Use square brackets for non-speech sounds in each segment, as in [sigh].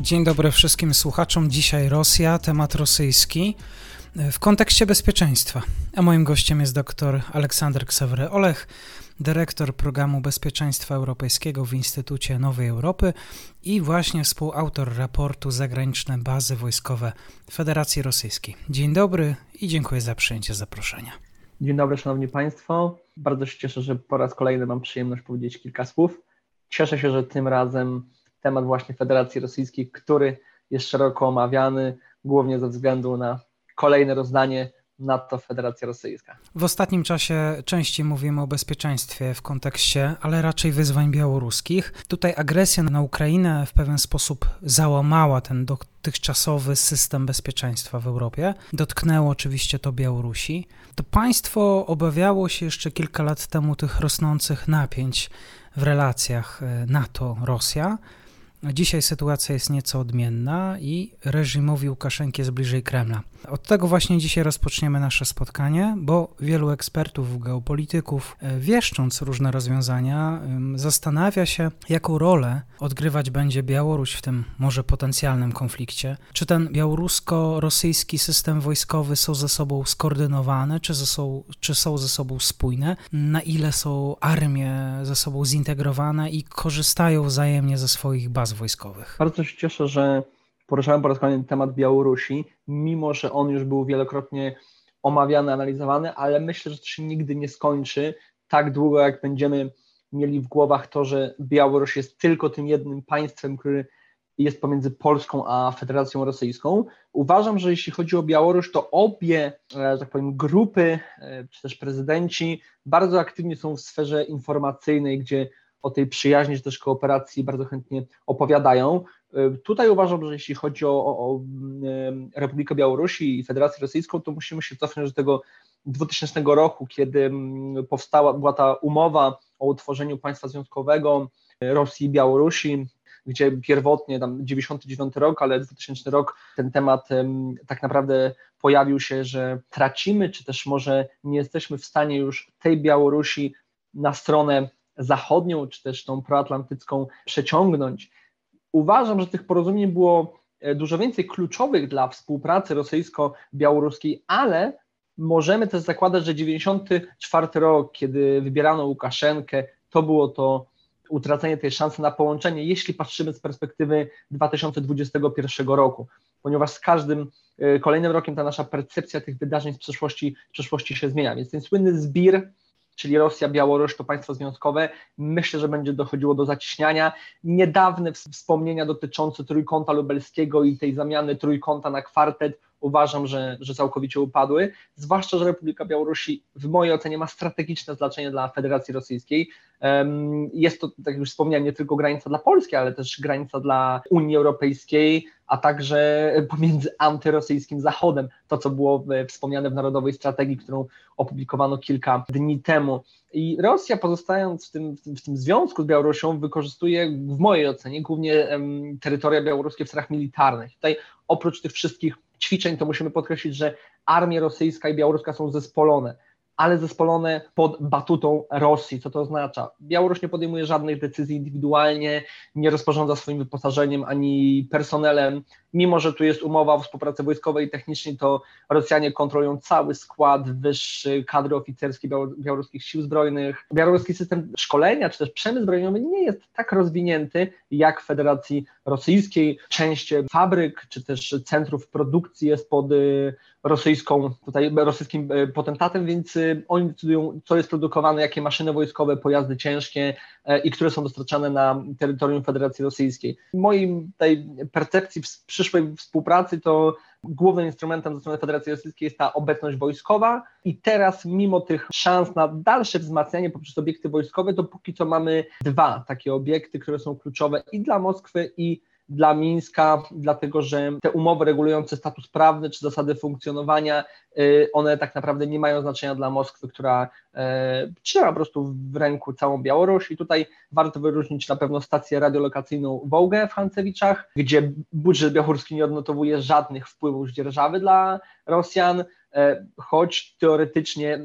Dzień dobry wszystkim słuchaczom. Dzisiaj Rosja, temat rosyjski w kontekście bezpieczeństwa. A moim gościem jest dr Aleksander Ksawery Olech, dyrektor programu bezpieczeństwa europejskiego w Instytucie Nowej Europy i właśnie współautor raportu Zagraniczne bazy wojskowe Federacji Rosyjskiej. Dzień dobry i dziękuję za przyjęcie zaproszenia. Dzień dobry, Szanowni Państwo. Bardzo się cieszę, że po raz kolejny mam przyjemność powiedzieć kilka słów. Cieszę się, że tym razem temat właśnie Federacji Rosyjskiej, który jest szeroko omawiany, głównie ze względu na kolejne rozdanie NATO Federacja Rosyjska. W ostatnim czasie częściej mówimy o bezpieczeństwie w kontekście, ale raczej wyzwań białoruskich. Tutaj agresja na Ukrainę w pewien sposób załamała ten dotychczasowy system bezpieczeństwa w Europie. Dotknęło oczywiście to Białorusi. To państwo obawiało się jeszcze kilka lat temu tych rosnących napięć w relacjach e, NATO-Rosja. Dzisiaj sytuacja jest nieco odmienna i reżimowi Łukaszenki jest bliżej Kremla. Od tego właśnie dzisiaj rozpoczniemy nasze spotkanie, bo wielu ekspertów, geopolityków, e, wieszcząc różne rozwiązania, zastanawia się, jaką rolę odgrywać będzie Białoruś w tym może potencjalnym konflikcie. Czy ten białorusko-rosyjski system wojskowy są ze sobą skoordynowane, czy, ze sobą, czy są ze sobą spójne, na ile są armie ze sobą zintegrowane i korzystają wzajemnie ze swoich baz wojskowych. Bardzo się cieszę, że poruszałem po raz kolejny temat Białorusi, mimo że on już był wielokrotnie omawiany, analizowany, ale myślę, że to się nigdy nie skończy tak długo, jak będziemy mieli w głowach to, że Białoruś jest tylko tym jednym państwem, który jest pomiędzy Polską a Federacją Rosyjską. Uważam, że jeśli chodzi o Białoruś, to obie, e, że tak powiem, grupy, e, czy też prezydenci bardzo aktywnie są w sferze informacyjnej, gdzie o tej przyjaźni czy też kooperacji bardzo chętnie opowiadają. Y, tutaj uważam, że jeśli chodzi o, o, o y, Republikę Białorusi i Federację Rosyjską, to musimy się cofnąć do tego 2000 roku, kiedy mm, powstała, była ta umowa o utworzeniu państwa związkowego Rosji i Białorusi, gdzie pierwotnie tam 99 rok, ale 2000 rok ten temat tak naprawdę pojawił się, że tracimy, czy też może nie jesteśmy w stanie już tej Białorusi na stronę zachodnią, czy też tą proatlantycką przeciągnąć. Uważam, że tych porozumień było e, dużo więcej kluczowych dla współpracy rosyjsko-białoruskiej, ale możemy też zakładać, że 94 rok, kiedy wybierano Łukaszenkę, to było to utracenie tej szansy na połączenie, jeśli patrzymy z perspektywy 2021 roku, ponieważ z każdym e, kolejnym rokiem ta nasza percepcja tych wydarzeń z przeszłości, przeszłości się zmienia. Więc ten słynny zbir czyli Rosja, Białoruś to państwo związkowe. Myślę, że będzie dochodziło do zacieśniania. Niedawne wspomnienia dotyczące trójkąta lubelskiego i tej zamiany trójkąta na kwartet uważam, że, że całkowicie upadły, zwłaszcza, że Republika Białorusi w mojej ocenie ma strategiczne znaczenie dla Federacji Rosyjskiej. Jest to, tak jak już wspomniałem, nie tylko granica dla Polski, ale też granica dla Unii Europejskiej, a także pomiędzy antyrosyjskim Zachodem, to co było wspomniane w Narodowej Strategii, którą opublikowano kilka dni temu. I Rosja, pozostając w tym, w tym, związku z Białorusią, wykorzystuje w mojej ocenie głównie terytoria białoruskie w celach militarnych. Tutaj oprócz tych wszystkich ćwiczeń, to musimy podkreślić, że armia rosyjska i białoruska są zespolone ale zespolone pod batutą Rosji. Co to oznacza? Białoruś nie podejmuje żadnych decyzji indywidualnie, nie rozporządza swoim wyposażeniem ani personelem. Mimo, że tu jest umowa o współpracy wojskowej i technicznej, to Rosjanie kontrolują cały skład wyższy kadry oficerskiej białoruskich sił zbrojnych. Białoruski system szkolenia czy też przemysł zbrojeniowy nie jest tak rozwinięty jak w Federacji Rosyjskiej. Część fabryk czy też centrów produkcji jest pod rosyjską, tutaj rosyjskim e, potentatem, więc oni decydują, co jest produkowane, jakie maszyny wojskowe, pojazdy ciężkie i które są dostarczane na terytorium Federacji Rosyjskiej. W mojej tej percepcji w przyszłej współpracy to głównym instrumentem ze strony Federacji Rosyjskiej jest ta obecność wojskowa. I teraz mimo tych szans na dalsze wzmacnianie poprzez obiekty wojskowe, to póki co mamy dwa takie obiekty, które są kluczowe i dla Moskwy i dla Mińska, dlatego że te umowy regulujące status prawny czy zasady funkcjonowania, y, one tak naprawdę nie mają znaczenia dla Moskwy, która y, trzyma po prostu w ręku całą Białoruś. I tutaj warto wyróżnić na pewno stację radiolokacyjną Wołgę w Hancewiczach, gdzie budżet białoruski nie odnotowuje żadnych wpływów z dzierżawy dla Rosjan, y, choć teoretycznie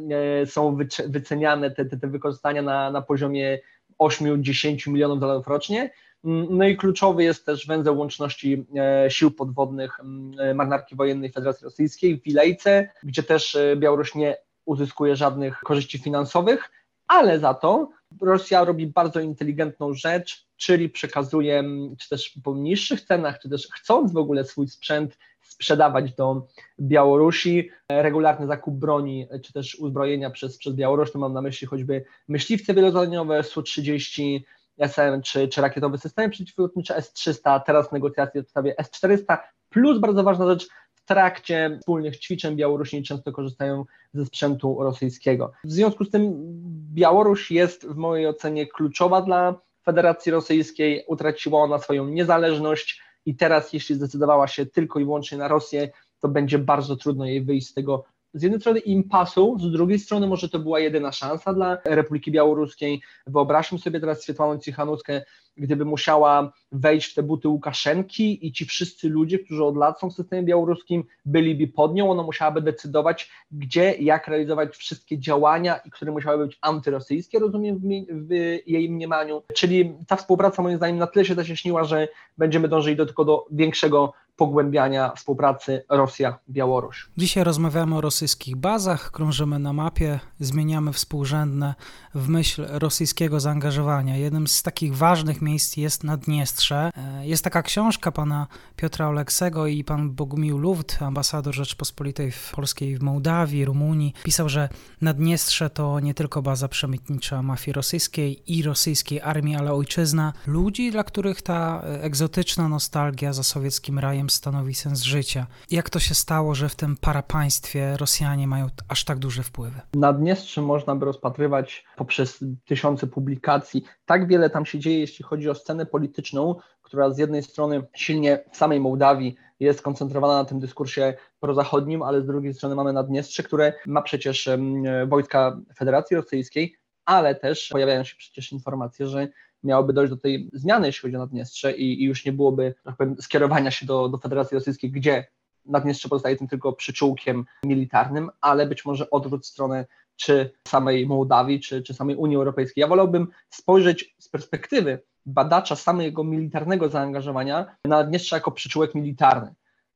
są wyceniane te, te, te wykorzystania na, na poziomie 8-10 milionów dolarów rocznie, no i kluczowy jest też węzeł łączności e, sił podwodnych e, marynarki wojennej Federacji Rosyjskiej w Wilejce, gdzie też e, Białoruś nie uzyskuje żadnych korzyści finansowych, ale za to Rosja robi bardzo inteligentną rzecz, czyli przekazuje, czy też po niższych cenach, czy też chcąc w ogóle swój sprzęt sprzedawać do Białorusi, regularny zakup broni, czy też uzbrojenia przez, przez Białoruś, to mam na myśli choćby myśliwce wielozadaniowe Su-30, SM czy, czy rakietowe systemy przeciwlotnicze S-300, teraz negocjacje w sprawie S-400, plus bardzo ważna rzecz, w trakcie wspólnych ćwiczeń Białorusini często korzystają ze sprzętu rosyjskiego. W związku z tym Białoruś jest w mojej ocenie kluczowa dla Federacji Rosyjskiej, utraciła ona swoją niezależność i teraz jeśli zdecydowała się tylko i wyłącznie na Rosję, to będzie bardzo trudno jej wyjść z tego z jednej strony impasu, z drugiej strony może to była jedyna szansa dla Republiki Białoruskiej. Wyobraźmy sobie teraz Swietłanę Cichanuskę, gdyby musiała wejść w te buty Łukaszenki i ci wszyscy ludzie, którzy od lat są w systemie białoruskim, byliby pod nią, ona musiałaby decydować, gdzie, jak realizować wszystkie działania, które musiały być antyrosyjskie, rozumiem, w, jej mniemaniu. Czyli ta współpraca moim zdaniem na tyle się zacieśniła, że będziemy dążyli do, tylko do większego pogłębiania współpracy Rosja-Białoruś. Dzisiaj rozmawiamy o rosyjskich bazach, krążymy na mapie, zmieniamy współrzędne w myśl rosyjskiego zaangażowania. Jednym z takich ważnych miejsc jest Naddniestrze. E, jest taka książka pana Piotra Oleksego i pan Bogumił Luft, ambasador Rzeczpospolitej w Polskiej w Mołdawii, Rumunii, pisał, że Naddniestrze to nie tylko baza przemytnicza mafii rosyjskiej i rosyjskiej armii, ale ojczyzna ludzi, dla których ta egzotyczna nostalgia za sowieckim rajem stanowi sens życia. Jak to się stało, że w tym parapaństwie Rosjanie mają aż tak duże wpływy? Naddniestrze można by rozpatrywać poprzez tysiące publikacji. Tak wiele tam się dzieje, jeśli chodzi o scenę polityczną, która z jednej strony silnie w samej Mołdawii jest skoncentrowana na tym dyskursie prozachodnim, ale z drugiej strony mamy Naddniestrze, które ma przecież wojska Federacji Rosyjskiej, ale też pojawiają się przecież informacje, że miałoby dojść do tej zmiany, jeśli chodzi o Naddniestrze i, i już nie byłoby tak powiem, skierowania się do, do Federacji Rosyjskiej, gdzie Naddniestrze pozostaje tym tylko przyczółkiem militarnym, ale być może odwrót stronę czy samej Mołdawii, czy, czy samej Unii Europejskiej. Ja wolałbym spojrzeć z perspektywy badacza samego militarnego zaangażowania na Naddniestrze jako przyczółek militarny.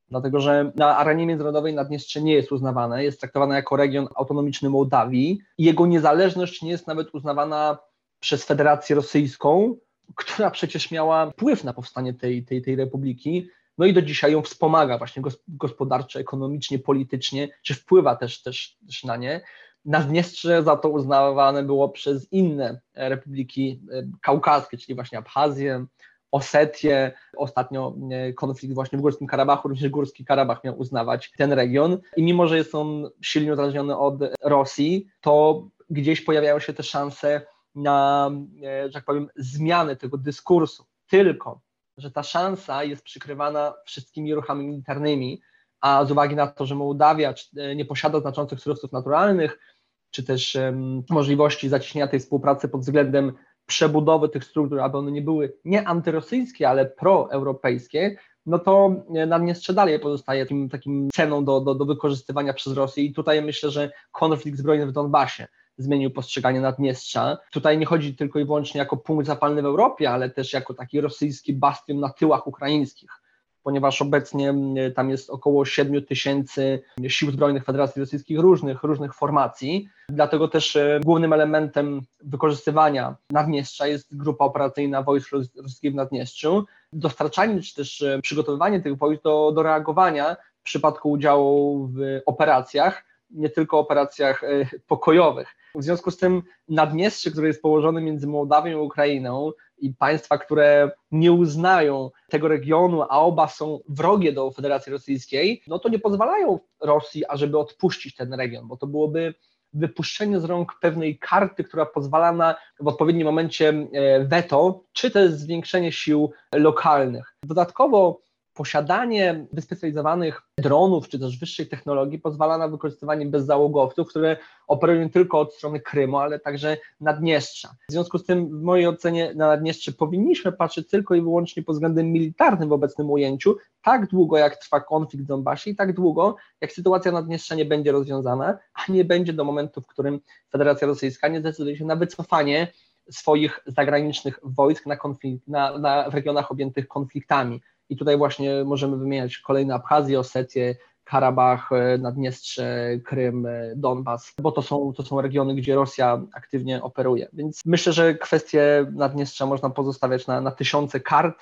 Dlatego, że na arenie międzynarodowej Naddniestrze nie jest uznawane, jest traktowane jako region autonomiczny Mołdawii i jego niezależność nie jest nawet uznawana przez Federację Rosyjską, która przecież miała wpływ na powstanie tej, tej, tej republiki, no i do dzisiaj ją wspomaga właśnie gospodarczo, ekonomicznie, politycznie, czy wpływa też, też, też na nie. Naddniestrze za to uznawane było przez inne republiki e, kaukaskie, czyli właśnie Abchazję, Osetię, ostatnio e, konflikt właśnie w Górskim Karabachu, również Górski Karabach miał uznawać ten region. I mimo, że jest on silnie uzależniony od Rosji, to gdzieś pojawiają się te szanse na, e, że tak powiem, zmianę tego dyskursu. Tylko, że ta szansa jest przykrywana wszystkimi ruchami militarnymi, a z uwagi na to, że Mołdawia e, nie posiada znaczących surowców naturalnych, czy też um, możliwości zacieśnienia tej współpracy pod względem przebudowy tych struktur, aby one nie były nie antyrosyjskie, ale proeuropejskie, no to e, Naddniestrze dalej pozostaje takim, takim ceną do, do, do wykorzystywania przez Rosję i tutaj myślę, że konflikt zbrojny w Donbasie zmienił postrzeganie Naddniestrza. Tutaj nie chodzi tylko i wyłącznie jako punkt zapalny w Europie, ale też jako taki rosyjski bastion na tyłach ukraińskich, ponieważ obecnie mm, tam jest około 7 tysięcy sił zbrojnych Federacji Rosyjskich różnych, różnych formacji. Dlatego też e, głównym elementem wykorzystywania Naddniestrza jest grupa operacyjna wojsk rosyjskich w Naddniestrzu. Dostarczanie czy też e, przygotowywanie tych wojsk do, do reagowania w przypadku udziału w operacjach, nie tylko operacjach e, pokojowych. W związku z tym Naddniestrze, które jest położone między Mołdawią a Ukrainą i państwa, które nie uznają tego regionu, a oba są wrogie do Federacji Rosyjskiej, no to nie pozwalają Rosji, ażeby odpuścić ten region, bo to byłoby wypuszczenie z rąk pewnej karty, która pozwala na w odpowiednim momencie e, weto, czy też zwiększenie sił lokalnych. Dodatkowo posiadanie wyspecjalizowanych dronów czy też wyższej technologii pozwala na wykorzystywanie bezzałogowców, które operują tylko od strony Krymu, ale także Naddniestrza. W związku z tym, w mojej ocenie, na Naddniestrze powinniśmy patrzeć tylko i wyłącznie pod względem militarnym w obecnym ujęciu, tak długo jak trwa konflikt w Donbasie i tak długo jak sytuacja Naddniestrza nie będzie rozwiązana, a nie będzie do momentu, w którym Federacja Rosyjska nie zdecyduje się na wycofanie swoich zagranicznych wojsk na, na, na regionach objętych konfliktami. I tutaj właśnie możemy wymieniać kolejne Abchazję, Osetię, Karabach, e, Naddniestrze, Krym, e, Donbas, bo to są, to są regiony, gdzie Rosja aktywnie operuje. Więc myślę, że kwestie Naddniestrza można pozostawiać na, na tysiące kart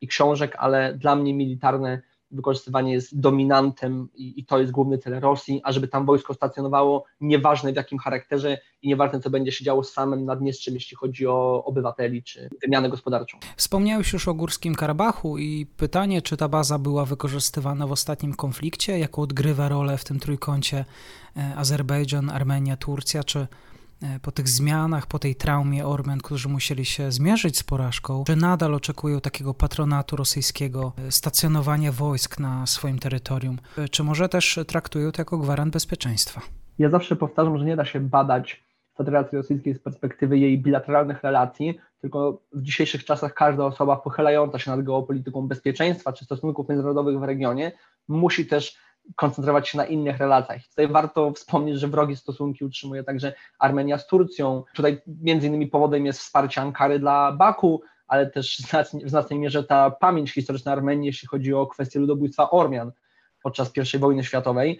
i książek, ale dla mnie militarne wykorzystywanie jest dominantem i, i, to jest główny cel Rosji, a żeby tam wojsko stacjonowało, nieważne w jakim charakterze i nieważne co będzie się działo z samym Naddniestrzem, jeśli chodzi o obywateli czy wymianę gospodarczą. Wspomniałeś już o Górskim Karabachu i pytanie, czy ta baza była wykorzystywana w ostatnim konflikcie, jaką odgrywa rolę w tym trójkącie e, Azerbejdżan, Armenia, Turcja, czy po tych zmianach, po tej traumie Ormian, którzy musieli się zmierzyć z porażką, że nadal oczekują takiego patronatu rosyjskiego, e, stacjonowania wojsk na swoim terytorium? E, czy może też traktują to jako gwarant bezpieczeństwa? Ja zawsze powtarzam, że nie da się badać Federacji Rosyjskiej z perspektywy jej bilateralnych relacji, tylko w dzisiejszych czasach każda osoba pochylająca się nad geopolityką bezpieczeństwa czy stosunków międzynarodowych w regionie musi też koncentrować się na innych relacjach. Tutaj warto wspomnieć, że wrogie stosunki utrzymuje także Armenia z Turcją. Tutaj między innymi powodem jest wsparcie Ankary dla Baku, ale też w znacznej mierze ta pamięć historyczna Armenii, jeśli chodzi o kwestię ludobójstwa Ormian podczas I wojny światowej,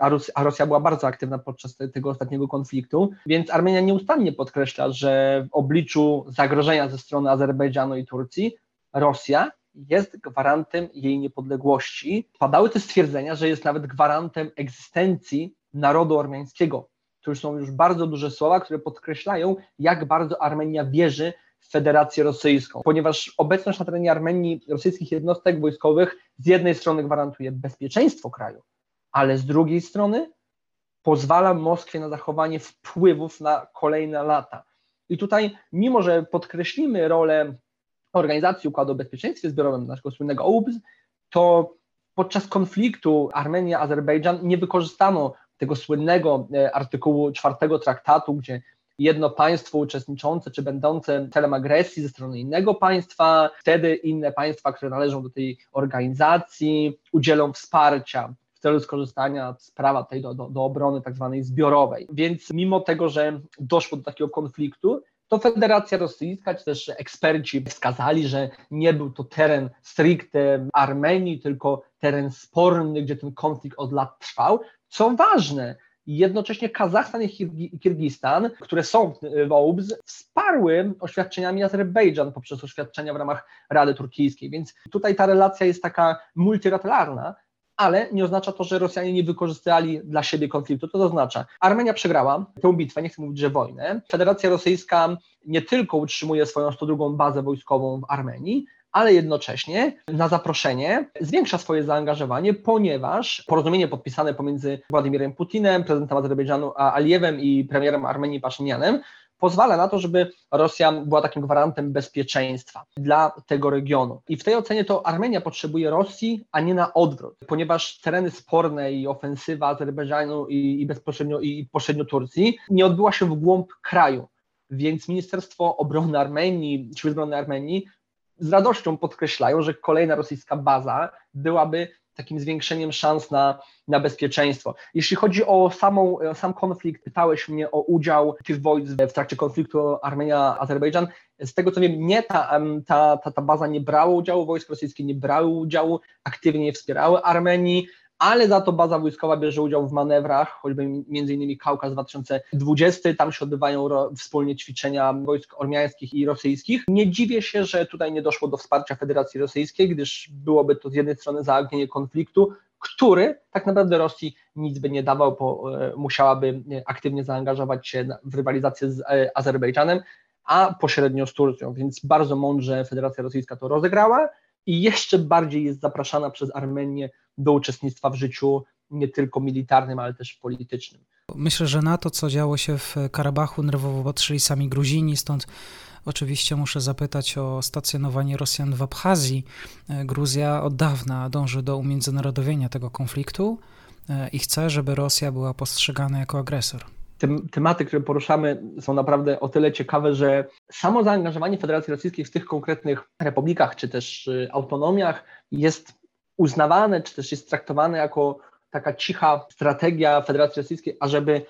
a, Rus a Rosja była bardzo aktywna podczas te tego ostatniego konfliktu, więc Armenia nieustannie podkreśla, że w obliczu zagrożenia ze strony Azerbejdżanu i Turcji Rosja jest gwarantem jej niepodległości. Padały te stwierdzenia, że jest nawet gwarantem egzystencji narodu armeńskiego. To już są już bardzo duże słowa, które podkreślają, jak bardzo Armenia wierzy w Federację Rosyjską, ponieważ obecność na terenie Armenii rosyjskich jednostek wojskowych z jednej strony gwarantuje bezpieczeństwo kraju, ale z drugiej strony pozwala Moskwie na zachowanie wpływów na kolejne lata. I tutaj, mimo że podkreślimy rolę Organizacji Układu o Bezpieczeństwie Zbiorowym, naszego słynnego OUBS, to podczas konfliktu Armenia-Azerbejdżan nie wykorzystano tego słynnego e, artykułu czwartego traktatu, gdzie jedno państwo uczestniczące czy będące celem agresji ze strony innego państwa, wtedy inne państwa, które należą do tej organizacji, udzielą wsparcia w celu skorzystania z prawa tej do, do, do obrony tak zwanej zbiorowej. Więc mimo tego, że doszło do takiego konfliktu, to Federacja Rosyjska, czy też eksperci wskazali, że nie był to teren stricte Armenii, tylko teren sporny, gdzie ten konflikt od lat trwał. Co ważne, jednocześnie Kazachstan i Kirgistan, które są w OUBS, wsparły oświadczeniami Azerbejdżan poprzez oświadczenia w ramach Rady Turkijskiej, więc tutaj ta relacja jest taka multilateralna, ale nie oznacza to, że Rosjanie nie wykorzystali dla siebie konfliktu. To oznacza, Armenia przegrała tę bitwę, nie chcę mówić, że wojnę. Federacja Rosyjska nie tylko utrzymuje swoją 102 bazę wojskową w Armenii, ale jednocześnie na zaproszenie zwiększa swoje zaangażowanie, ponieważ porozumienie podpisane pomiędzy Władimirem Putinem, prezydentem Azerbejdżanu Alijewem i premierem Armenii Paszynianem pozwala na to, żeby Rosja była takim gwarantem bezpieczeństwa dla tego regionu. I w tej ocenie to Armenia potrzebuje Rosji, a nie na odwrót, ponieważ tereny sporne i ofensywa Azerbejdżanu i, i bezpośrednio i pośrednio Turcji nie odbyła się w głąb kraju. Więc Ministerstwo Obrony Armenii, Siły Zbrojne Armenii z radością podkreślają, że kolejna rosyjska baza byłaby takim zwiększeniem szans na, na bezpieczeństwo. Jeśli chodzi o samą, sam konflikt, pytałeś mnie o udział tych wojsk w trakcie konfliktu Armenia-Azerbejdżan. Z tego co wiem, nie, ta, ta, ta, ta baza nie brała udziału, wojsk rosyjskie nie brały udziału, aktywnie nie wspierały Armenii ale za to baza wojskowa bierze udział w manewrach, choćby innymi Kaukaz 2020, tam się odbywają wspólnie ćwiczenia wojsk ormiańskich i rosyjskich. Nie dziwię się, że tutaj nie doszło do wsparcia Federacji Rosyjskiej, gdyż byłoby to z jednej strony zaognienie konfliktu, który tak naprawdę Rosji nic by nie dawał, bo e, musiałaby aktywnie zaangażować się w rywalizację z Azerbejdżanem, a pośrednio z Turcją, więc bardzo mądrze Federacja Rosyjska to rozegrała i jeszcze bardziej jest zapraszana przez Armenię do uczestnictwa w życiu nie tylko militarnym, ale też politycznym. Myślę, że na to, co działo się w Karabachu, nerwowo patrzyli sami Gruzini, stąd oczywiście muszę zapytać o stacjonowanie Rosjan w Abchazji. Gruzja od dawna dąży do umiędzynarodowienia tego konfliktu e, i chce, żeby Rosja była postrzegana jako agresor tematy, które poruszamy, są naprawdę o tyle ciekawe, że samo zaangażowanie Federacji Rosyjskiej w tych konkretnych republikach czy też y, autonomiach jest uznawane, czy też jest traktowane jako taka cicha strategia Federacji Rosyjskiej, ażeby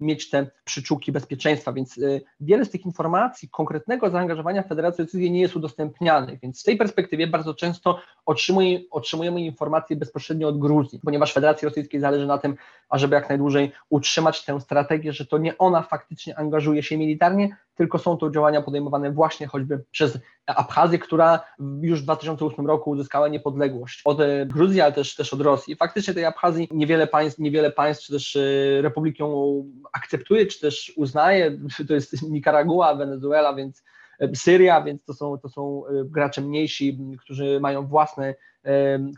mieć te przyczółki bezpieczeństwa, więc y, wiele z tych informacji, konkretnego zaangażowania Federacji Rosyjskiej nie jest udostępnianych, więc w tej perspektywie bardzo często otrzymuje, otrzymujemy informacje bezpośrednio od Gruzji, ponieważ Federacji Rosyjskiej zależy na tym, ażeby jak najdłużej utrzymać tę strategię, że to nie ona faktycznie angażuje się militarnie, tylko są to działania podejmowane właśnie choćby przez Abchazję, która już w 2008 roku uzyskała niepodległość od e, Gruzji, ale też, też od Rosji. Faktycznie tej Abchazji niewiele państw, niewiele państw czy też e, republik ją akceptuje, czy też uznaje. [laughs] To jest Nikaragua, Wenezuela, więc Syria, więc to są, to są gracze mniejsi, którzy mają własne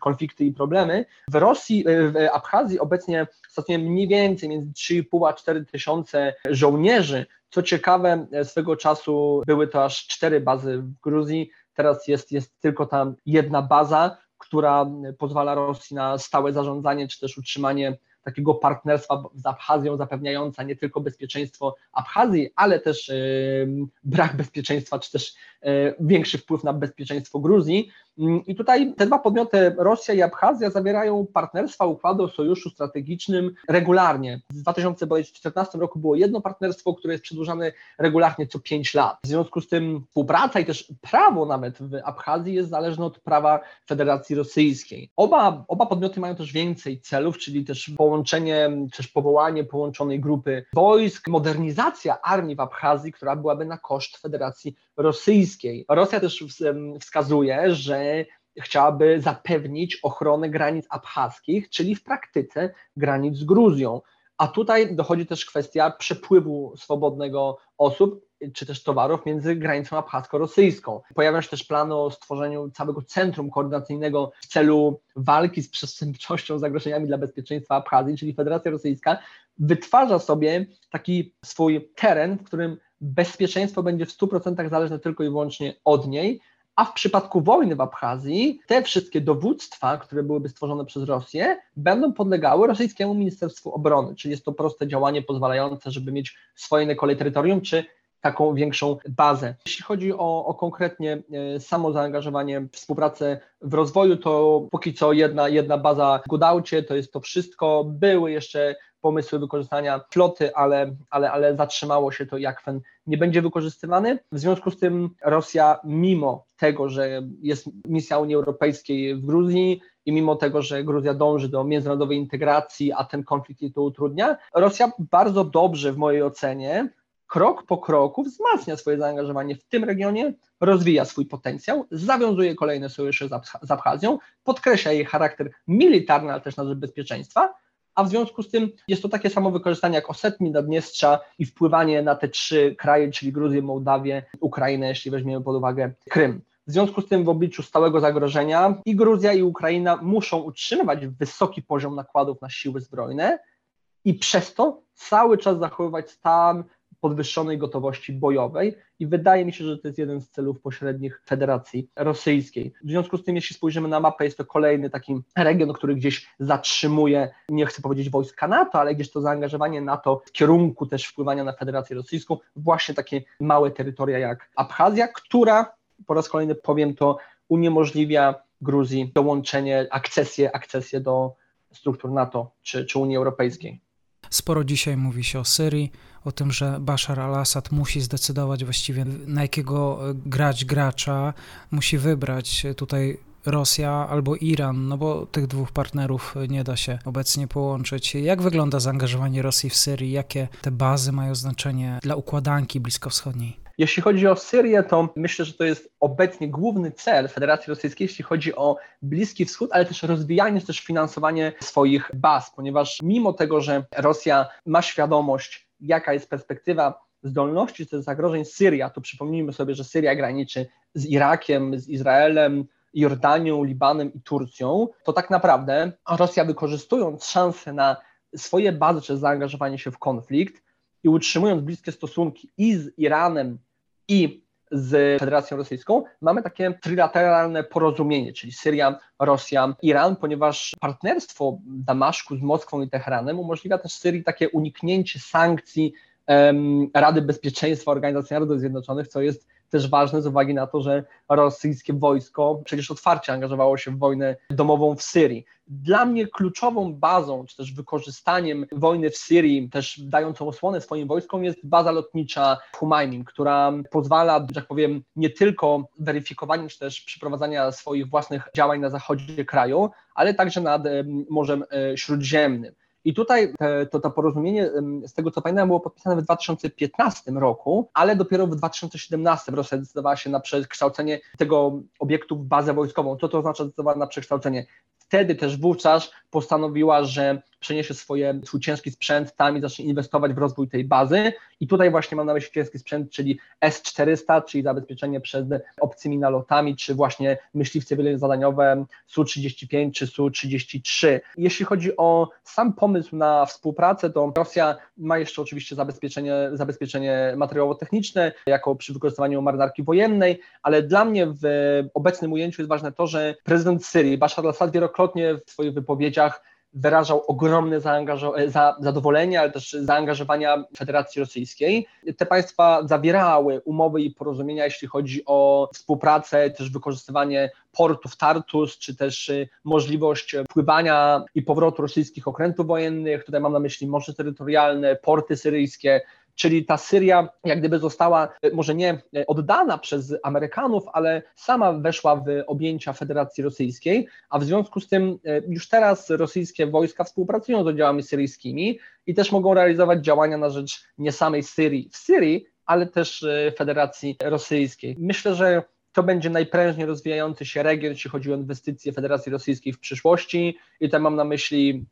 konflikty i problemy. W Rosji, w Abchazji obecnie stacjonuje mniej więcej między 3,5 a 4 tysiące żołnierzy, co ciekawe, e, swego czasu były to aż cztery bazy w Gruzji, teraz jest, jest tylko tam jedna baza, która pozwala Rosji na stałe zarządzanie czy też utrzymanie takiego partnerstwa z Abchazją, zapewniająca nie tylko bezpieczeństwo Abchazji, ale też brak bezpieczeństwa, czy też e, większy wpływ na bezpieczeństwo Gruzji. Mm, I tutaj te dwa podmioty, Rosja i Abchazja, zawierają partnerstwa, układy o sojuszu strategicznym regularnie. W 2014 roku było jedno partnerstwo, które jest przedłużane regularnie co pięć lat. W związku z tym współpraca i też prawo nawet w Abchazji jest zależne od prawa Federacji Rosyjskiej. Oba, oba podmioty mają też więcej celów, czyli też połączenie, też powołanie połączonej grupy wojsk, modernizacja armii w Abchazji, która byłaby na koszt Federacji Rosyjskiej. Rosja też wskazuje, że chciałaby zapewnić ochronę granic abchaskich, czyli w praktyce granic z Gruzją. A tutaj dochodzi też kwestia przepływu swobodnego osób czy też towarów między granicą abchasko-rosyjską. Pojawiają się też plany o stworzeniu całego centrum koordynacyjnego w celu walki z przestępczością, zagrożeniami dla bezpieczeństwa Abchazji, czyli Federacja Rosyjska wytwarza sobie taki swój teren, w którym bezpieczeństwo będzie w 100% zależne tylko i wyłącznie od niej, a w przypadku wojny w Abchazji te wszystkie dowództwa, które byłyby stworzone przez Rosję, będą podlegały rosyjskiemu Ministerstwu Obrony, czyli jest to proste działanie pozwalające, żeby mieć swoje na terytorium, czy taką większą bazę. Jeśli chodzi o, o konkretnie e, samo zaangażowanie, współpracę w rozwoju, to póki co jedna, jedna baza w Gudaucie, to jest to wszystko. Były jeszcze pomysły wykorzystania floty, ale, ale, ale zatrzymało się to, jak ten nie będzie wykorzystywany. W związku z tym Rosja, mimo tego, że jest misja Unii Europejskiej w Gruzji i mimo tego, że Gruzja dąży do międzynarodowej integracji, a ten konflikt jej to utrudnia, Rosja bardzo dobrze w mojej ocenie krok po kroku wzmacnia swoje zaangażowanie w tym regionie, rozwija swój potencjał, zawiązuje kolejne sojusze z Abchazją, podkreśla jej charakter militarny, ale też na rzecz bezpieczeństwa, a w związku z tym jest to takie samo wykorzystanie jak Osetni, Naddniestrza i wpływanie na te trzy kraje, czyli Gruzję, Mołdawię, Ukrainę, jeśli weźmiemy pod uwagę Krym. W związku z tym w obliczu stałego zagrożenia i Gruzja i Ukraina muszą utrzymywać wysoki poziom nakładów na siły zbrojne i przez to cały czas zachowywać stan podwyższonej gotowości bojowej i wydaje mi się, że to jest jeden z celów pośrednich Federacji Rosyjskiej. W związku z tym, jeśli spojrzymy na mapę, jest to kolejny taki region, który gdzieś zatrzymuje, nie chcę powiedzieć wojska NATO, ale gdzieś to zaangażowanie NATO w kierunku też wpływania na Federację Rosyjską, właśnie takie małe terytoria jak Abchazja, która, po raz kolejny powiem to, uniemożliwia Gruzji dołączenie, akcesję, akcesję do struktur NATO czy, czy Unii Europejskiej. Sporo dzisiaj mówi się o Syrii, o tym, że Bashar al-Assad musi zdecydować właściwie na jakiego grać gracza, musi wybrać tutaj Rosja albo Iran, no bo tych dwóch partnerów nie da się obecnie połączyć. Jak wygląda zaangażowanie Rosji w Syrii? Jakie te bazy mają znaczenie dla układanki bliskowschodniej? Jeśli chodzi o Syrię, to myślę, że to jest obecnie główny cel Federacji Rosyjskiej, jeśli chodzi o Bliski Wschód, ale też rozwijanie, też finansowanie swoich baz, ponieważ mimo tego, że Rosja ma świadomość, jaka jest perspektywa zdolności czy zagrożeń Syria, to przypomnijmy sobie, że Syria graniczy z Irakiem, z Izraelem, Jordanią, Libanem i Turcją, to tak naprawdę Rosja wykorzystując szansę na swoje bazy czy zaangażowanie się w konflikt i utrzymując bliskie stosunki i z Iranem, i z Federacją Rosyjską, mamy takie trilateralne porozumienie, czyli Syria, Rosja, Iran, ponieważ partnerstwo Damaszku z Moskwą i Teheranem umożliwia też Syrii takie uniknięcie sankcji um, Rady Bezpieczeństwa Organizacji Narodów Zjednoczonych, co jest też ważne z uwagi na to, że rosyjskie wojsko przecież otwarcie angażowało się w wojnę domową w Syrii. Dla mnie kluczową bazą, czy też wykorzystaniem wojny w Syrii, też dającą osłonę swoim wojskom, jest baza lotnicza w która pozwala, że tak powiem, nie tylko weryfikowania, czy też przeprowadzania swoich własnych działań na zachodzie kraju, ale także nad Morzem e, Śródziemnym. I tutaj to, to porozumienie, z tego co pamiętam, było podpisane w 2015 roku, ale dopiero w 2017 Rosja zdecydowała się na przekształcenie tego obiektu w bazę wojskową. Co to oznacza zdecydowała na przekształcenie? Wtedy też wówczas postanowiła, że przeniesie swoje, swój ciężki sprzęt tam i zacznie inwestować w rozwój tej bazy. I tutaj właśnie mam na myśli ciężki sprzęt, czyli S-400, czyli zabezpieczenie przed obcymi nalotami, czy właśnie myśliwce wielozadaniowe Su-35 czy Su-33. Jeśli chodzi o sam pomysł na współpracę, to Rosja ma jeszcze oczywiście zabezpieczenie, zabezpieczenie materiałowo-techniczne, jako przy wykorzystywaniu marynarki wojennej, ale dla mnie w obecnym ujęciu jest ważne to, że prezydent Syrii, Bashar al-Assad wielokrotnie w swoich wypowiedziach wyrażał ogromne za zadowolenie, ale też zaangażowania Federacji Rosyjskiej. Te państwa zawierały umowy i porozumienia, jeśli chodzi o współpracę, też wykorzystywanie portów Tartus, czy też y, możliwość pływania i powrotu rosyjskich okrętów wojennych. Tutaj mam na myśli morze terytorialne, porty syryjskie, czyli ta Syria jak gdyby została e, może nie e, oddana przez Amerykanów, ale sama weszła w objęcia Federacji Rosyjskiej, a w związku z tym e, już teraz rosyjskie wojska współpracują z oddziałami syryjskimi i też mogą realizować działania na rzecz nie samej Syrii w Syrii, ale też Federacji Rosyjskiej. Myślę, że to będzie najprężniej rozwijający się region, jeśli chodzi o inwestycje Federacji Rosyjskiej w przyszłości. I tutaj mam na myśli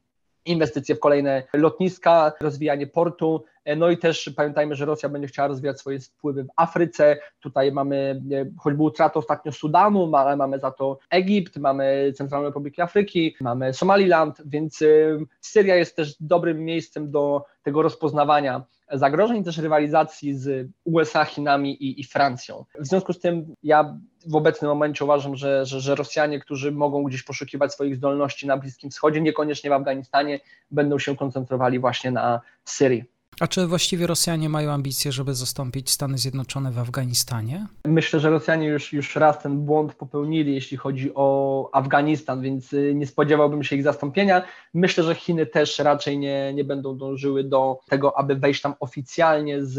inwestycje w kolejne lotniska, rozwijanie portu, e, no i też pamiętajmy, że Rosja będzie chciała rozwijać swoje wpływy w Afryce. Tutaj mamy choćby utratę ostatnio Sudanu, ale mamy za to Egipt, mamy Centralną Republikę Afryki, mamy Somaliland, więc y, Syria jest też dobrym miejscem do tego rozpoznawania zagrożeń, też rywalizacji z USA, Chinami i, i Francją. W związku z tym ja w obecnym momencie uważam, że, że, że Rosjanie, którzy mogą gdzieś poszukiwać swoich zdolności na Bliskim Wschodzie, niekoniecznie w Afganistanie, będą się koncentrowali właśnie na Syrii. A czy właściwie Rosjanie mają ambicje, żeby zastąpić Stany Zjednoczone w Afganistanie? Myślę, że Rosjanie już, już raz ten błąd popełnili, jeśli chodzi o Afganistan, więc y, nie spodziewałbym się ich zastąpienia. Myślę, że Chiny też raczej nie, nie będą dążyły do tego, aby wejść tam oficjalnie z,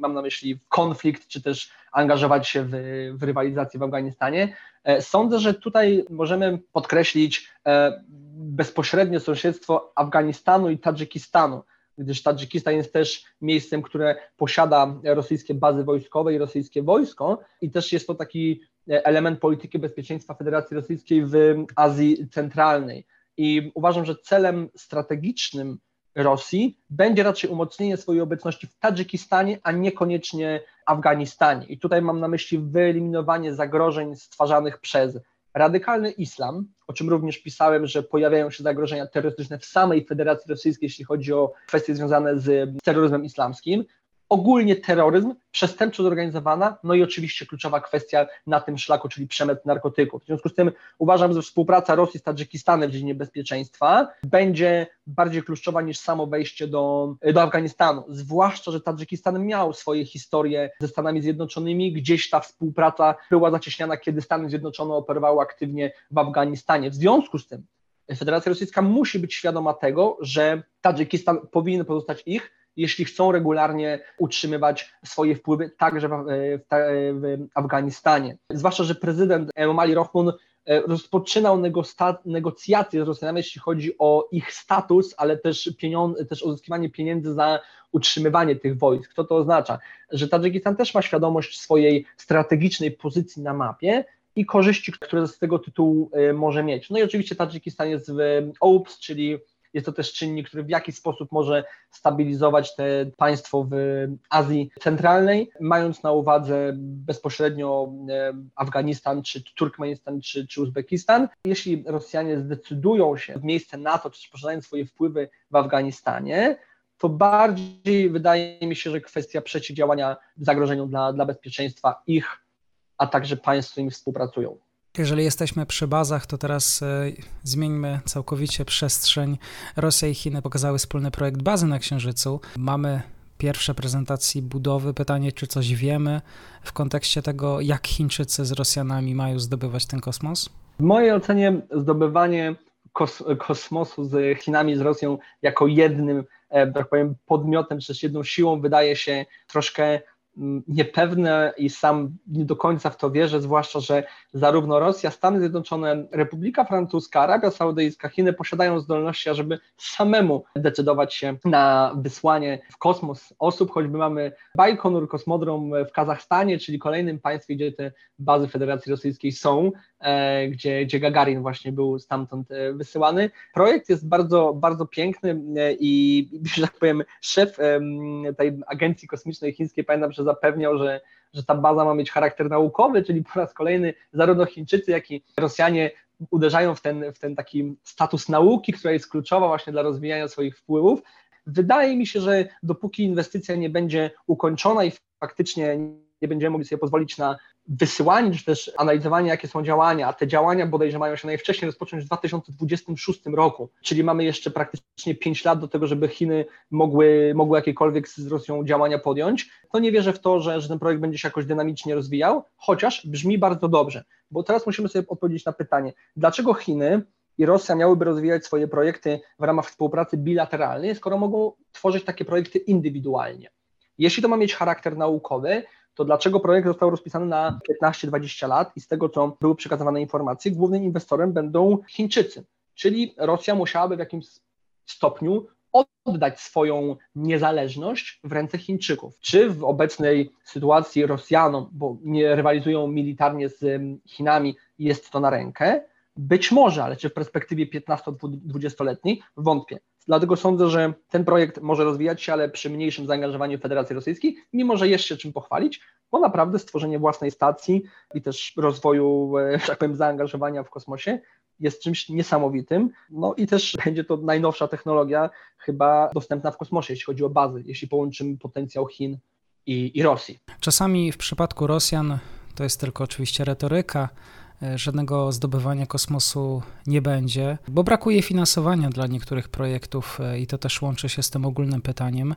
mam na myśli, konflikt, czy też angażować się w, w rywalizację w Afganistanie. E, sądzę, że tutaj możemy podkreślić e, bezpośrednie sąsiedztwo Afganistanu i Tadżykistanu gdyż Tadżykistan jest też miejscem, które posiada rosyjskie bazy wojskowe i rosyjskie wojsko i też jest to taki element polityki bezpieczeństwa Federacji Rosyjskiej w Azji Centralnej. I uważam, że celem strategicznym Rosji będzie raczej umocnienie swojej obecności w Tadżykistanie, a niekoniecznie Afganistanie. I tutaj mam na myśli wyeliminowanie zagrożeń stwarzanych przez radykalny islam, o czym również pisałem, że pojawiają się zagrożenia terrorystyczne w samej Federacji Rosyjskiej, jeśli chodzi o kwestie związane z terroryzmem islamskim, ogólnie terroryzm, przestępczość zorganizowana, no i oczywiście kluczowa kwestia na tym szlaku, czyli przemyt narkotyków. W związku z tym uważam, że współpraca Rosji z Tadżykistanem w dziedzinie bezpieczeństwa będzie bardziej kluczowa niż samo wejście do, do Afganistanu. Zwłaszcza, że Tadżykistan miał swoje historie ze Stanami Zjednoczonymi, gdzieś ta współpraca była zacieśniana, kiedy Stany Zjednoczone operowały aktywnie w Afganistanie. W związku z tym Federacja Rosyjska musi być świadoma tego, że Tadżykistan powinien pozostać ich, jeśli chcą regularnie utrzymywać swoje wpływy także w, w, w Afganistanie. Zwłaszcza, że prezydent Emomali Rohmun e, rozpoczynał negocjacje z Rosjanami, jeśli chodzi o ich status, ale też, pieniądze, też uzyskiwanie pieniędzy za utrzymywanie tych wojsk. Co to oznacza? Że Tadżykistan też ma świadomość swojej strategicznej pozycji na mapie, i korzyści, które z tego tytułu e, może mieć. No i oczywiście Tadżykistan jest w OUPS, czyli jest to też czynnik, który w jakiś sposób może stabilizować te państwo w Azji Centralnej, mając na uwadze bezpośrednio e, Afganistan, czy Turkmenistan, czy, czy Uzbekistan. Jeśli Rosjanie zdecydują się w miejsce NATO, czy posiadają swoje wpływy w Afganistanie, to bardziej wydaje mi się, że kwestia przeciwdziałania zagrożeniom dla, dla bezpieczeństwa ich, a także państw, z którymi współpracują. Jeżeli jesteśmy przy bazach, to teraz e, zmieńmy całkowicie przestrzeń. Rosja i Chiny pokazały wspólny projekt bazy na Księżycu. Mamy pierwsze prezentacji budowy. Pytanie, czy coś wiemy w kontekście tego, jak Chińczycy z Rosjanami mają zdobywać ten kosmos? W mojej ocenie zdobywanie kos kosmosu z Chinami, z Rosją jako jednym, e, tak powiem, podmiotem, czy jedną siłą wydaje się troszkę niepewne i sam nie do końca w to wierzę, zwłaszcza, że zarówno Rosja, Stany Zjednoczone, Republika Francuska, Arabia Saudyjska, Chiny posiadają zdolności, ażeby samemu decydować się na wysłanie w kosmos osób, choćby mamy Bajkonur, kosmodrom w Kazachstanie, czyli kolejnym państwie, gdzie te bazy Federacji Rosyjskiej są, e, gdzie, gdzie Gagarin właśnie był stamtąd e, wysyłany. Projekt jest bardzo, bardzo piękny e, i, że tak powiem, szef tej agencji kosmicznej chińskiej, pamiętam, że zapewniał, że, że ta baza ma mieć charakter naukowy, czyli po raz kolejny zarówno Chińczycy, jak i Rosjanie uderzają w ten, w ten taki status nauki, która jest kluczowa właśnie dla rozwijania swoich wpływów. Wydaje mi się, że dopóki inwestycja nie będzie ukończona i faktycznie nie będziemy mogli sobie pozwolić na wysyłanie, czy też analizowanie, jakie są działania, a te działania bodajże mają się najwcześniej rozpocząć w 2026 roku, czyli mamy jeszcze praktycznie 5 lat do tego, żeby Chiny mogły, mogły jakiekolwiek z Rosją działania podjąć, to nie wierzę w to, że, że ten projekt będzie się jakoś dynamicznie rozwijał, chociaż brzmi bardzo dobrze, bo teraz musimy sobie odpowiedzieć na pytanie, dlaczego Chiny i Rosja miałyby rozwijać swoje projekty w ramach współpracy bilateralnej, skoro mogą tworzyć takie projekty indywidualnie. Jeśli to ma mieć charakter naukowy, to dlaczego projekt został rozpisany na 15-20 lat i z tego, co były przekazywane informacje, głównym inwestorem będą Chińczycy. Czyli Rosja musiałaby w jakimś stopniu oddać swoją niezależność w ręce Chińczyków. Czy w obecnej sytuacji Rosjanom, bo nie rywalizują militarnie z Chinami, jest to na rękę? Być może, ale czy w perspektywie 15-20-letniej? Wątpię. Dlatego sądzę, że ten projekt może rozwijać się, ale przy mniejszym zaangażowaniu Federacji Rosyjskiej, mimo że się czym pochwalić, bo naprawdę stworzenie własnej stacji i też rozwoju, że [laughs] tak powiem, zaangażowania w kosmosie jest czymś niesamowitym. No i też [laughs] będzie to najnowsza technologia, chyba dostępna w kosmosie, jeśli chodzi o bazy, jeśli połączymy potencjał Chin i, i Rosji. Czasami w przypadku Rosjan to jest tylko oczywiście retoryka, żadnego zdobywania kosmosu nie będzie, bo brakuje finansowania dla niektórych projektów e, i to też łączy się z tym ogólnym pytaniem, e,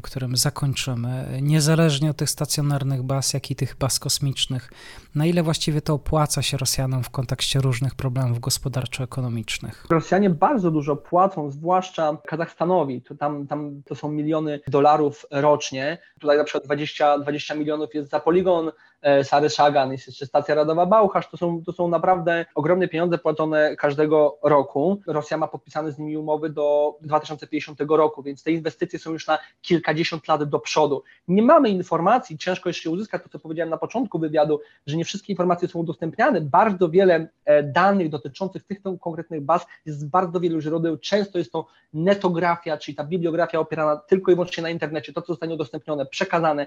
którym zakończymy. Niezależnie od tych stacjonarnych baz, jak i tych baz kosmicznych, na ile właściwie to opłaca się Rosjanom w kontekście różnych problemów gospodarczo-ekonomicznych? Rosjanie bardzo dużo płacą, zwłaszcza Kazachstanowi. To, tam, tam to są miliony dolarów rocznie. Tutaj na przykład 20, 20 milionów jest za poligon E, Sary Szagan, jest jeszcze stacja radowa Bauchasz, to są, to są naprawdę ogromne pieniądze płacone każdego roku. Rosja ma podpisane z nimi umowy do 2050 roku, więc te inwestycje są już na kilkadziesiąt lat do przodu. Nie mamy informacji, ciężko jeszcze uzyskać to, co powiedziałem na początku wywiadu, że nie wszystkie informacje są udostępniane. Bardzo wiele e, danych dotyczących tych konkretnych baz jest z bardzo wielu źródeł. Często jest to netografia, czyli ta bibliografia opierana tylko i wyłącznie na internecie, to co zostanie udostępnione, przekazane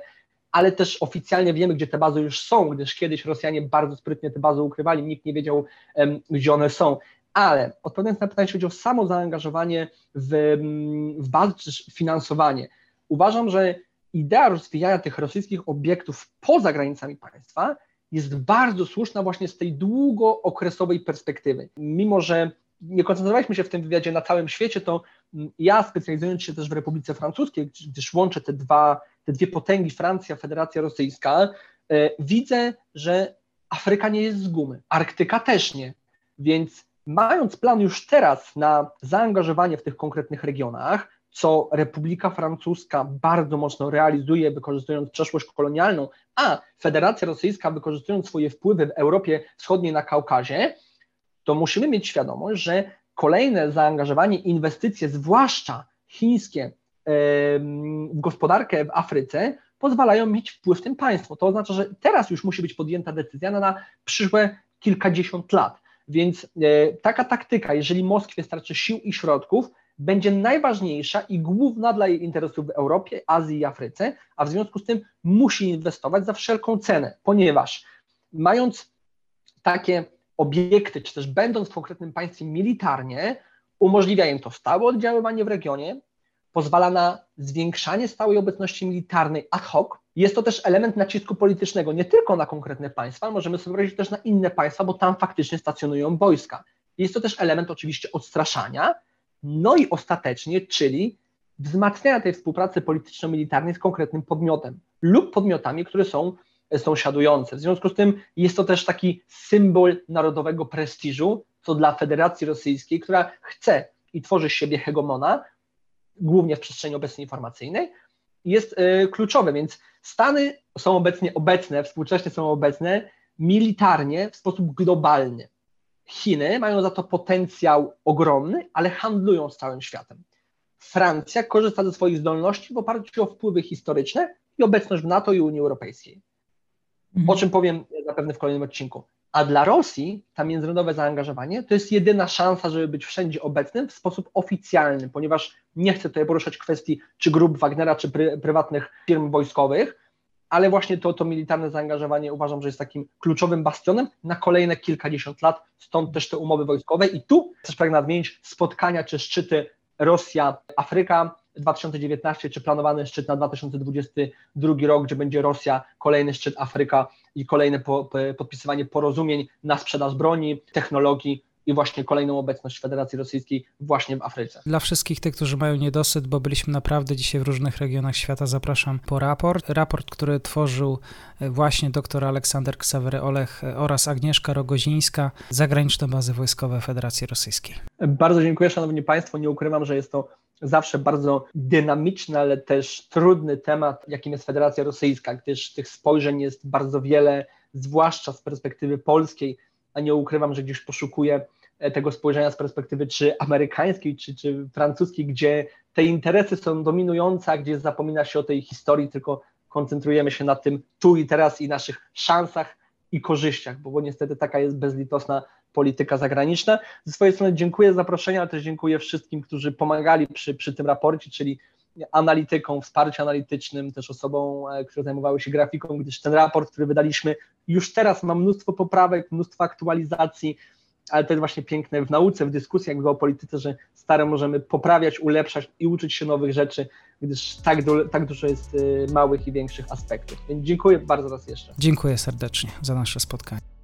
ale też oficjalnie wiemy, gdzie te bazy już są, gdyż kiedyś Rosjanie bardzo sprytnie te bazy ukrywali, nikt nie wiedział, gdzie one są. Ale odpowiadając na pytanie, jeśli chodzi o samo zaangażowanie w, w bazy czy finansowanie, uważam, że idea rozwijania tych rosyjskich obiektów poza granicami państwa jest bardzo słuszna właśnie z tej długookresowej perspektywy. Mimo, że nie koncentrowaliśmy się w tym wywiadzie na całym świecie, to ja specjalizując się też w Republice Francuskiej, gdyż łączę te dwa te dwie potęgi, Francja, Federacja Rosyjska, e, widzę, że Afryka nie jest z gumy, Arktyka też nie. Więc mając plan już teraz na zaangażowanie w tych konkretnych regionach, co Republika Francuska bardzo mocno realizuje, wykorzystując przeszłość kolonialną, a Federacja Rosyjska wykorzystując swoje wpływy w Europie Wschodniej na Kaukazie, to musimy mieć świadomość, że kolejne zaangażowanie, inwestycje, zwłaszcza chińskie, w gospodarkę w Afryce, pozwalają mieć wpływ w tym państwo. To oznacza, że teraz już musi być podjęta decyzja na, na przyszłe kilkadziesiąt lat. Więc e, taka taktyka, jeżeli Moskwie starczy sił i środków, będzie najważniejsza i główna dla jej interesów w Europie, Azji i Afryce, a w związku z tym musi inwestować za wszelką cenę, ponieważ mając takie obiekty, czy też będąc w konkretnym państwie militarnie, umożliwia im to stałe oddziaływanie w regionie, pozwala na zwiększanie stałej obecności militarnej ad hoc. Jest to też element nacisku politycznego nie tylko na konkretne państwa, możemy sobie wyobrazić też na inne państwa, bo tam faktycznie stacjonują wojska. Jest to też element oczywiście odstraszania, no i ostatecznie, czyli wzmacniania tej współpracy polityczno-militarnej z konkretnym podmiotem lub podmiotami, które są sąsiadujące. W związku z tym jest to też taki symbol narodowego prestiżu, co dla Federacji Rosyjskiej, która chce i tworzy siebie hegemona, głównie w przestrzeni obecnej informacyjnej, jest y, kluczowe. Więc Stany są obecnie obecne, współcześnie są obecne militarnie w sposób globalny. Chiny mają za to potencjał ogromny, ale handlują z całym światem. Francja korzysta ze swoich zdolności w oparciu o wpływy historyczne i obecność w NATO i Unii Europejskiej. Mhm. O czym powiem zapewne w kolejnym odcinku. A dla Rosji ta międzynarodowe zaangażowanie to jest jedyna szansa, żeby być wszędzie obecnym w sposób oficjalny, ponieważ nie chcę tutaj poruszać kwestii czy grup Wagnera, czy pry, prywatnych firm wojskowych, ale właśnie to, to militarne zaangażowanie uważam, że jest takim kluczowym bastionem na kolejne kilkadziesiąt lat, stąd też te umowy wojskowe. I tu też pragnę nadmienić spotkania czy szczyty Rosja-Afryka, 2019, czy planowany szczyt na 2022 rok, gdzie będzie Rosja, kolejny szczyt Afryka i kolejne po, po, podpisywanie porozumień na sprzedaż broni, technologii i właśnie kolejną obecność Federacji Rosyjskiej właśnie w Afryce. Dla wszystkich tych, którzy mają niedosyt, bo byliśmy naprawdę dzisiaj w różnych regionach świata, zapraszam po raport. Raport, który tworzył e, właśnie dr Aleksander Ksawery Olech e, oraz Agnieszka Rogozińska, zagraniczne bazy wojskowe Federacji Rosyjskiej. Bardzo dziękuję Szanowni Państwo. Nie ukrywam, że jest to zawsze bardzo dynamiczny, ale też trudny temat, jakim jest Federacja Rosyjska, gdyż tych spojrzeń jest bardzo wiele, zwłaszcza z perspektywy polskiej, a nie ukrywam, że gdzieś poszukuję e, tego spojrzenia z perspektywy czy amerykańskiej, czy, czy francuskiej, gdzie te interesy są dominujące, a gdzie zapomina się o tej historii, tylko koncentrujemy się na tym tu i teraz i naszych szansach i korzyściach, bo, bo niestety taka jest bezlitosna polityka zagraniczna. Ze swojej strony dziękuję za zaproszenie, ale też dziękuję wszystkim, którzy pomagali przy, przy tym raporcie, czyli analitykom, wsparciu analitycznym, też osobom, e, które zajmowały się grafiką, gdyż ten raport, który wydaliśmy, już teraz ma mnóstwo poprawek, mnóstwo aktualizacji, ale to jest właśnie piękne w nauce, w dyskusjach w geopolityce, że stare możemy poprawiać, ulepszać i uczyć się nowych rzeczy, gdyż tak, du tak dużo jest y, małych i większych aspektów. Więc dziękuję bardzo raz jeszcze. Dziękuję serdecznie za nasze spotkanie.